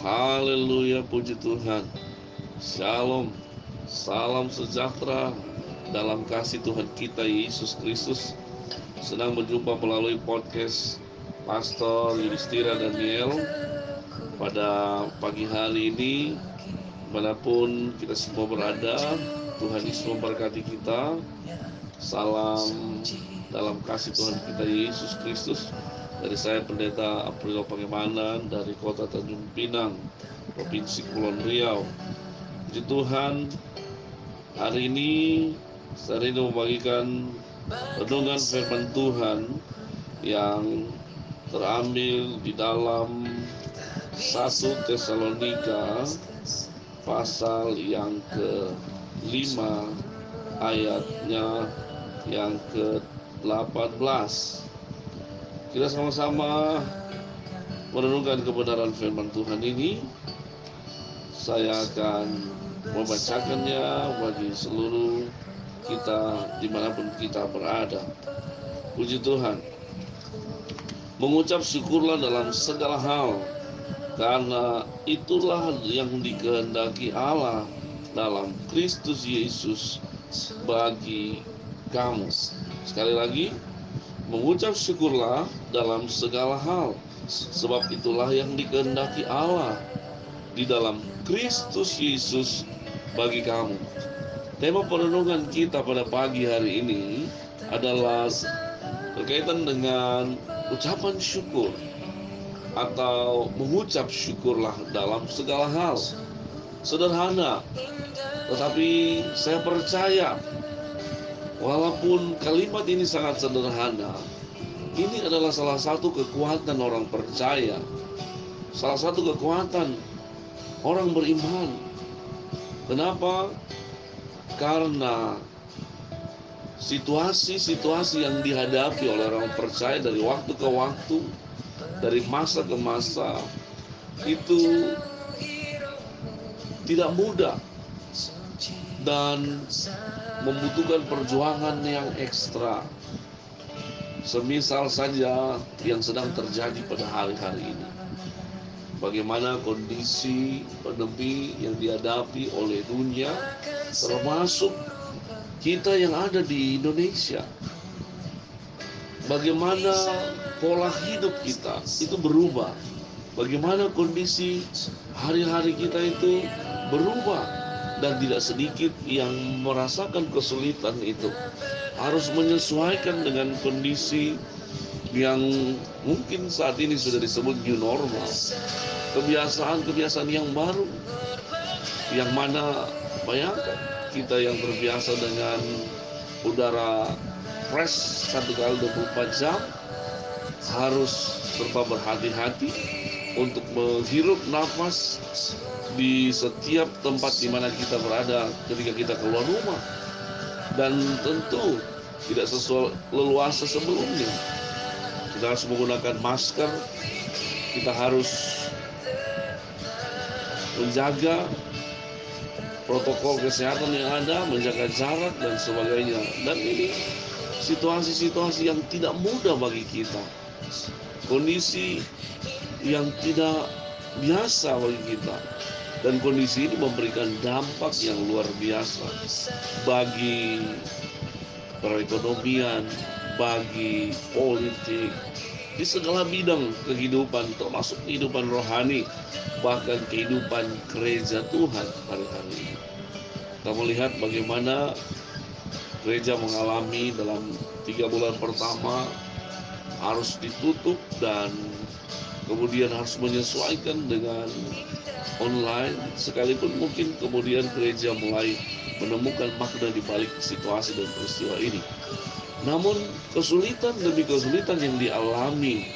Haleluya, puji Tuhan. Shalom, salam sejahtera dalam kasih Tuhan kita Yesus Kristus. Senang berjumpa melalui podcast Pastor Yudhistira Daniel pada pagi hari ini. Mana pun kita semua berada, Tuhan Yesus memberkati kita. Salam dalam kasih Tuhan kita Yesus Kristus. Dari saya Pendeta April Pangemanan dari Kota Tanjung Pinang, Provinsi Kepulauan Riau. Puji Tuhan, hari ini saya ingin membagikan renungan firman Tuhan yang terambil di dalam 1 Tesalonika pasal yang ke-5 ayatnya yang ke-18 kita sama-sama merenungkan kebenaran firman Tuhan ini. Saya akan membacakannya bagi seluruh kita di mana pun kita berada. Puji Tuhan. Mengucap syukurlah dalam segala hal, karena itulah yang dikehendaki Allah dalam Kristus Yesus bagi kamu. Sekali lagi, mengucap syukurlah dalam segala hal, sebab itulah yang dikehendaki Allah di dalam Kristus Yesus bagi kamu. Tema perenungan kita pada pagi hari ini adalah berkaitan dengan ucapan syukur atau mengucap syukurlah dalam segala hal. Sederhana, tetapi saya percaya Walaupun kalimat ini sangat sederhana, ini adalah salah satu kekuatan orang percaya, salah satu kekuatan orang beriman. Kenapa? Karena situasi-situasi yang dihadapi oleh orang percaya dari waktu ke waktu, dari masa ke masa, itu tidak mudah dan membutuhkan perjuangan yang ekstra. Semisal saja yang sedang terjadi pada hari-hari ini. Bagaimana kondisi pandemi yang dihadapi oleh dunia, termasuk kita yang ada di Indonesia. Bagaimana pola hidup kita itu berubah. Bagaimana kondisi hari-hari kita itu berubah dan tidak sedikit yang merasakan kesulitan itu. Harus menyesuaikan dengan kondisi yang mungkin saat ini sudah disebut new normal. Kebiasaan-kebiasaan yang baru. Yang mana bayangkan kita yang terbiasa dengan udara fresh satu kali 24 jam harus serba berhati-hati untuk menghirup nafas di setiap tempat di mana kita berada ketika kita keluar rumah. Dan tentu tidak sesuai leluasa sebelumnya. Kita harus menggunakan masker. Kita harus menjaga protokol kesehatan yang ada menjaga jarak dan sebagainya. Dan ini situasi-situasi yang tidak mudah bagi kita kondisi yang tidak biasa bagi kita dan kondisi ini memberikan dampak yang luar biasa bagi perekonomian, bagi politik, di segala bidang kehidupan termasuk kehidupan rohani bahkan kehidupan gereja Tuhan pada hari ini. Kita melihat bagaimana gereja mengalami dalam tiga bulan pertama harus ditutup dan kemudian harus menyesuaikan dengan online sekalipun mungkin kemudian gereja mulai menemukan makna di balik situasi dan peristiwa ini. Namun kesulitan demi kesulitan yang dialami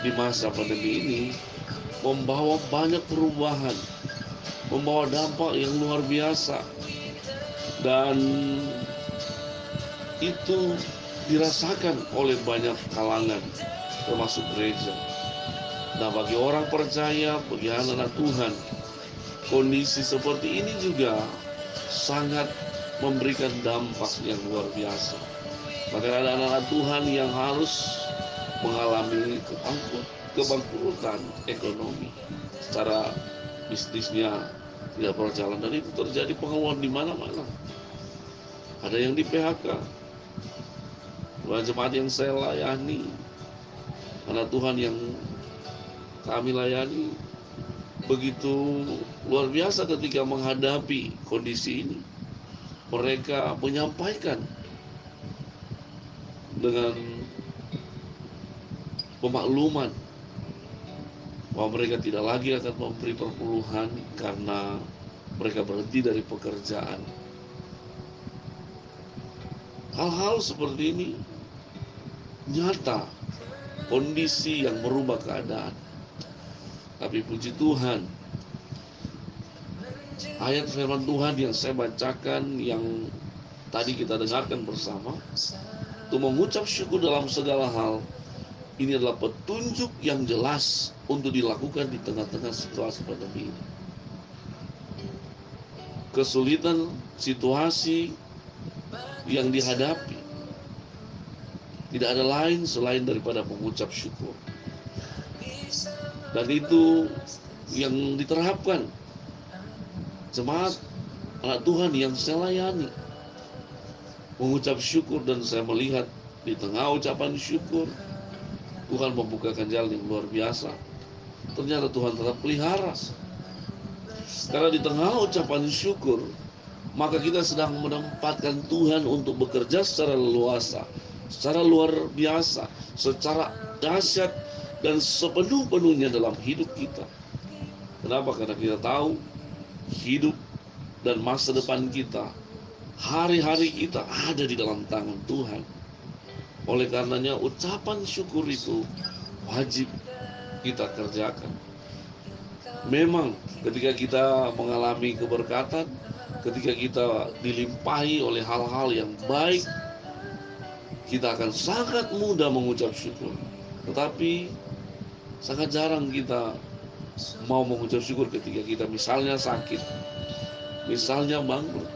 di masa pandemi ini membawa banyak perubahan, membawa dampak yang luar biasa. Dan itu dirasakan oleh banyak kalangan termasuk gereja. Nah bagi orang percaya, bagi anak-anak Tuhan, kondisi seperti ini juga sangat memberikan dampak yang luar biasa. Maka ada anak-anak Tuhan yang harus mengalami kebangkrut, kebangkrutan ekonomi. secara bisnisnya tidak berjalan dan itu terjadi pengeluaran di mana-mana. Ada yang di PHK, Dua jemaat yang saya layani, anak Tuhan yang kami layani begitu luar biasa ketika menghadapi kondisi ini. Mereka menyampaikan dengan pemakluman bahwa mereka tidak lagi akan memberi perpuluhan karena mereka berhenti dari pekerjaan. Hal-hal seperti ini nyata kondisi yang merubah keadaan. Tapi puji Tuhan, ayat firman Tuhan yang saya bacakan yang tadi kita dengarkan bersama, itu mengucap syukur dalam segala hal ini adalah petunjuk yang jelas untuk dilakukan di tengah-tengah situasi pandemi ini. Kesulitan situasi yang dihadapi tidak ada lain selain daripada mengucap syukur. Dan itu yang diterapkan jemaat anak Tuhan yang saya layani mengucap syukur dan saya melihat di tengah ucapan syukur Tuhan membukakan jalan yang luar biasa. Ternyata Tuhan tetap pelihara. Karena di tengah ucapan syukur, maka kita sedang menempatkan Tuhan untuk bekerja secara leluasa, secara luar biasa, secara dahsyat dan sepenuh-penuhnya dalam hidup kita. Kenapa? Karena kita tahu hidup dan masa depan kita, hari-hari kita ada di dalam tangan Tuhan. Oleh karenanya ucapan syukur itu wajib kita kerjakan. Memang ketika kita mengalami keberkatan, ketika kita dilimpahi oleh hal-hal yang baik, kita akan sangat mudah mengucap syukur. Tetapi sangat jarang kita mau mengucap syukur ketika kita misalnya sakit, misalnya bangkrut.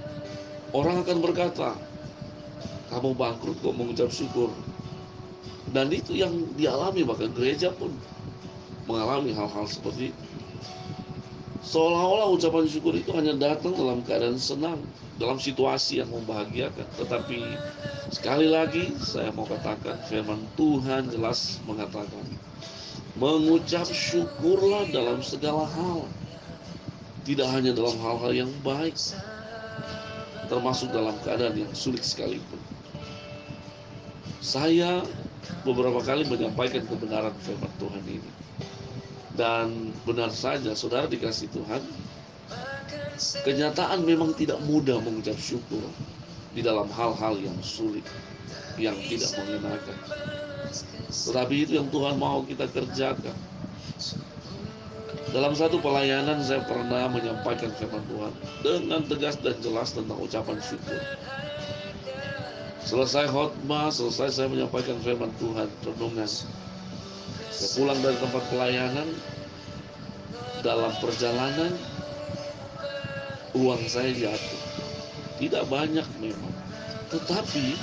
Orang akan berkata, kamu bangkrut kok mengucap syukur dan itu yang dialami bahkan gereja pun mengalami hal-hal seperti itu seolah-olah ucapan syukur itu hanya datang dalam keadaan senang dalam situasi yang membahagiakan. Tetapi sekali lagi saya mau katakan firman Tuhan jelas mengatakan mengucap syukurlah dalam segala hal. Tidak hanya dalam hal-hal yang baik termasuk dalam keadaan yang sulit sekalipun. Saya beberapa kali menyampaikan kebenaran firman Tuhan ini. Dan benar saja, saudara dikasih Tuhan, kenyataan memang tidak mudah mengucap syukur di dalam hal-hal yang sulit, yang tidak mengenakan. Tetapi itu yang Tuhan mau kita kerjakan. Dalam satu pelayanan saya pernah menyampaikan firman Tuhan dengan tegas dan jelas tentang ucapan syukur. Selesai khotbah, selesai saya menyampaikan firman Tuhan, renungan. Saya pulang dari tempat pelayanan, dalam perjalanan, uang saya jatuh. Tidak banyak memang, tetapi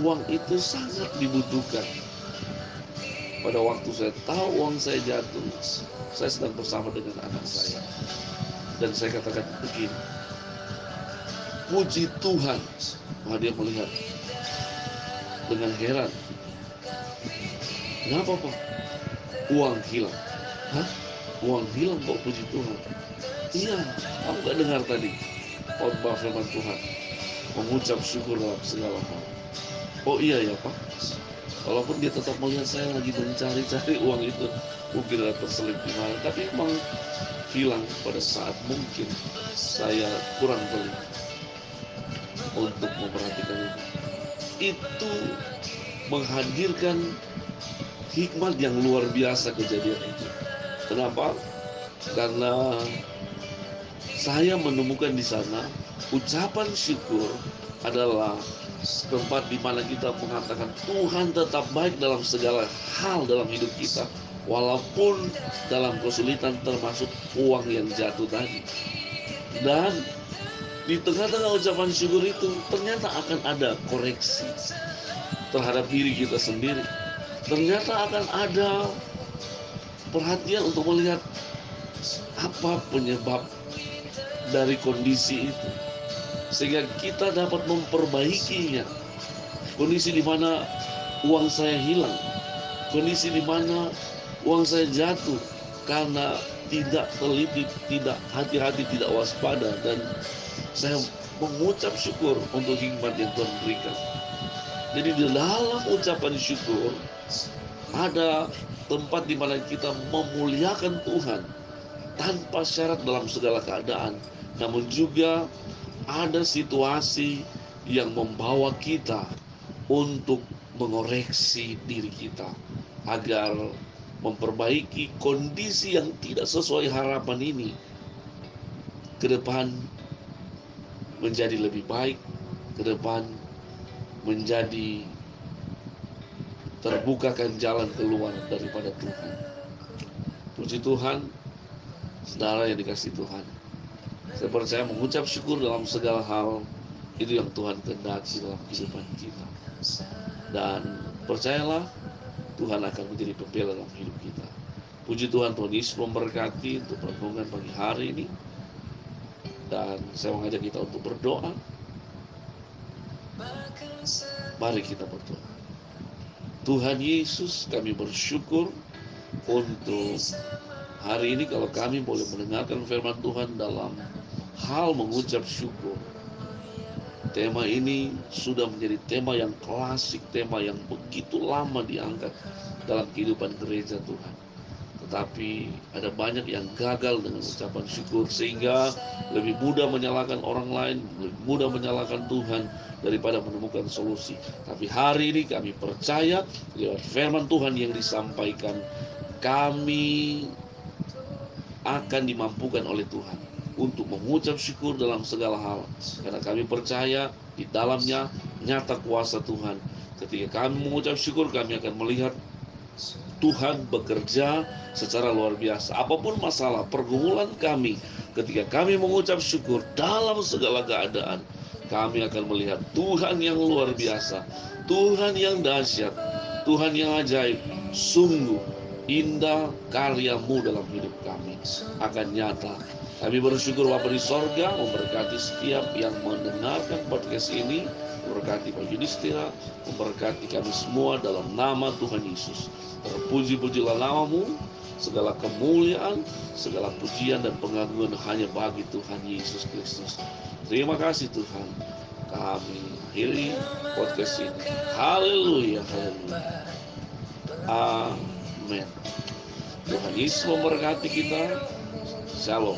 uang itu sangat dibutuhkan. Pada waktu saya tahu uang saya jatuh, saya sedang bersama dengan anak saya. Dan saya katakan begini, puji Tuhan maka dia melihat dengan heran. Kenapa Pak? Uang hilang. Hah? Uang hilang kok puji Tuhan. Iya, kamu gak dengar tadi khotbah firman Tuhan. Mengucap syukur dalam segala hal. Oh iya ya Pak. Walaupun dia tetap melihat saya lagi mencari-cari uang itu, mungkin ada terselip di mana, tapi memang hilang pada saat mungkin saya kurang beli untuk memperhatikan itu. Itu menghadirkan hikmat yang luar biasa kejadian itu. Kenapa? Karena saya menemukan di sana ucapan syukur adalah tempat di mana kita mengatakan Tuhan tetap baik dalam segala hal dalam hidup kita walaupun dalam kesulitan termasuk uang yang jatuh tadi dan di tengah-tengah ucapan syukur itu ternyata akan ada koreksi terhadap diri kita sendiri. Ternyata akan ada perhatian untuk melihat apa penyebab dari kondisi itu. Sehingga kita dapat memperbaikinya. Kondisi di mana uang saya hilang. Kondisi di mana uang saya jatuh karena tidak teliti, tidak hati-hati, tidak waspada. Dan saya mengucap syukur untuk hikmat yang Tuhan berikan. Jadi di dalam ucapan syukur ada tempat di mana kita memuliakan Tuhan tanpa syarat dalam segala keadaan, namun juga ada situasi yang membawa kita untuk mengoreksi diri kita agar memperbaiki kondisi yang tidak sesuai harapan ini. Ke depan menjadi lebih baik, ke depan menjadi terbukakan jalan keluar daripada Tuhan. Puji Tuhan, saudara yang dikasih Tuhan. Saya percaya mengucap syukur dalam segala hal itu yang Tuhan kehendaki dalam kehidupan kita. Dan percayalah Tuhan akan menjadi pembela dalam hidup kita. Puji Tuhan, Tuhan Yesus memberkati untuk renungan pagi hari ini. Dan saya mengajak kita untuk berdoa. Mari kita berdoa. Tuhan Yesus, kami bersyukur untuk hari ini kalau kami boleh mendengarkan firman Tuhan dalam hal mengucap syukur. Tema ini sudah menjadi tema yang klasik, tema yang begitu lama diangkat dalam kehidupan gereja Tuhan. Tetapi ada banyak yang gagal dengan ucapan syukur sehingga lebih mudah menyalahkan orang lain, lebih mudah menyalahkan Tuhan daripada menemukan solusi. Tapi hari ini kami percaya lewat firman Tuhan yang disampaikan kami akan dimampukan oleh Tuhan untuk mengucap syukur dalam segala hal karena kami percaya di dalamnya nyata kuasa Tuhan ketika kami mengucap syukur kami akan melihat Tuhan bekerja secara luar biasa. Apa pun masalah pergumulan kami ketika kami mengucap syukur dalam segala keadaan kami akan melihat Tuhan yang luar biasa Tuhan yang dahsyat Tuhan yang ajaib. Sungguh indah karyamu dalam hidup kami akan nyata. Kami bersyukur Bapak di sorga memberkati setiap yang mendengarkan podcast ini, memberkati Pak Yudhistira, memberkati kami semua dalam nama Tuhan Yesus. Terpuji-pujilah namamu, segala kemuliaan, segala pujian dan pengagungan hanya bagi Tuhan Yesus Kristus. Terima kasih Tuhan. Kami akhiri podcast ini. Haleluya, haleluya. Amin. Tuhan Yesus memberkati kita. Shalom.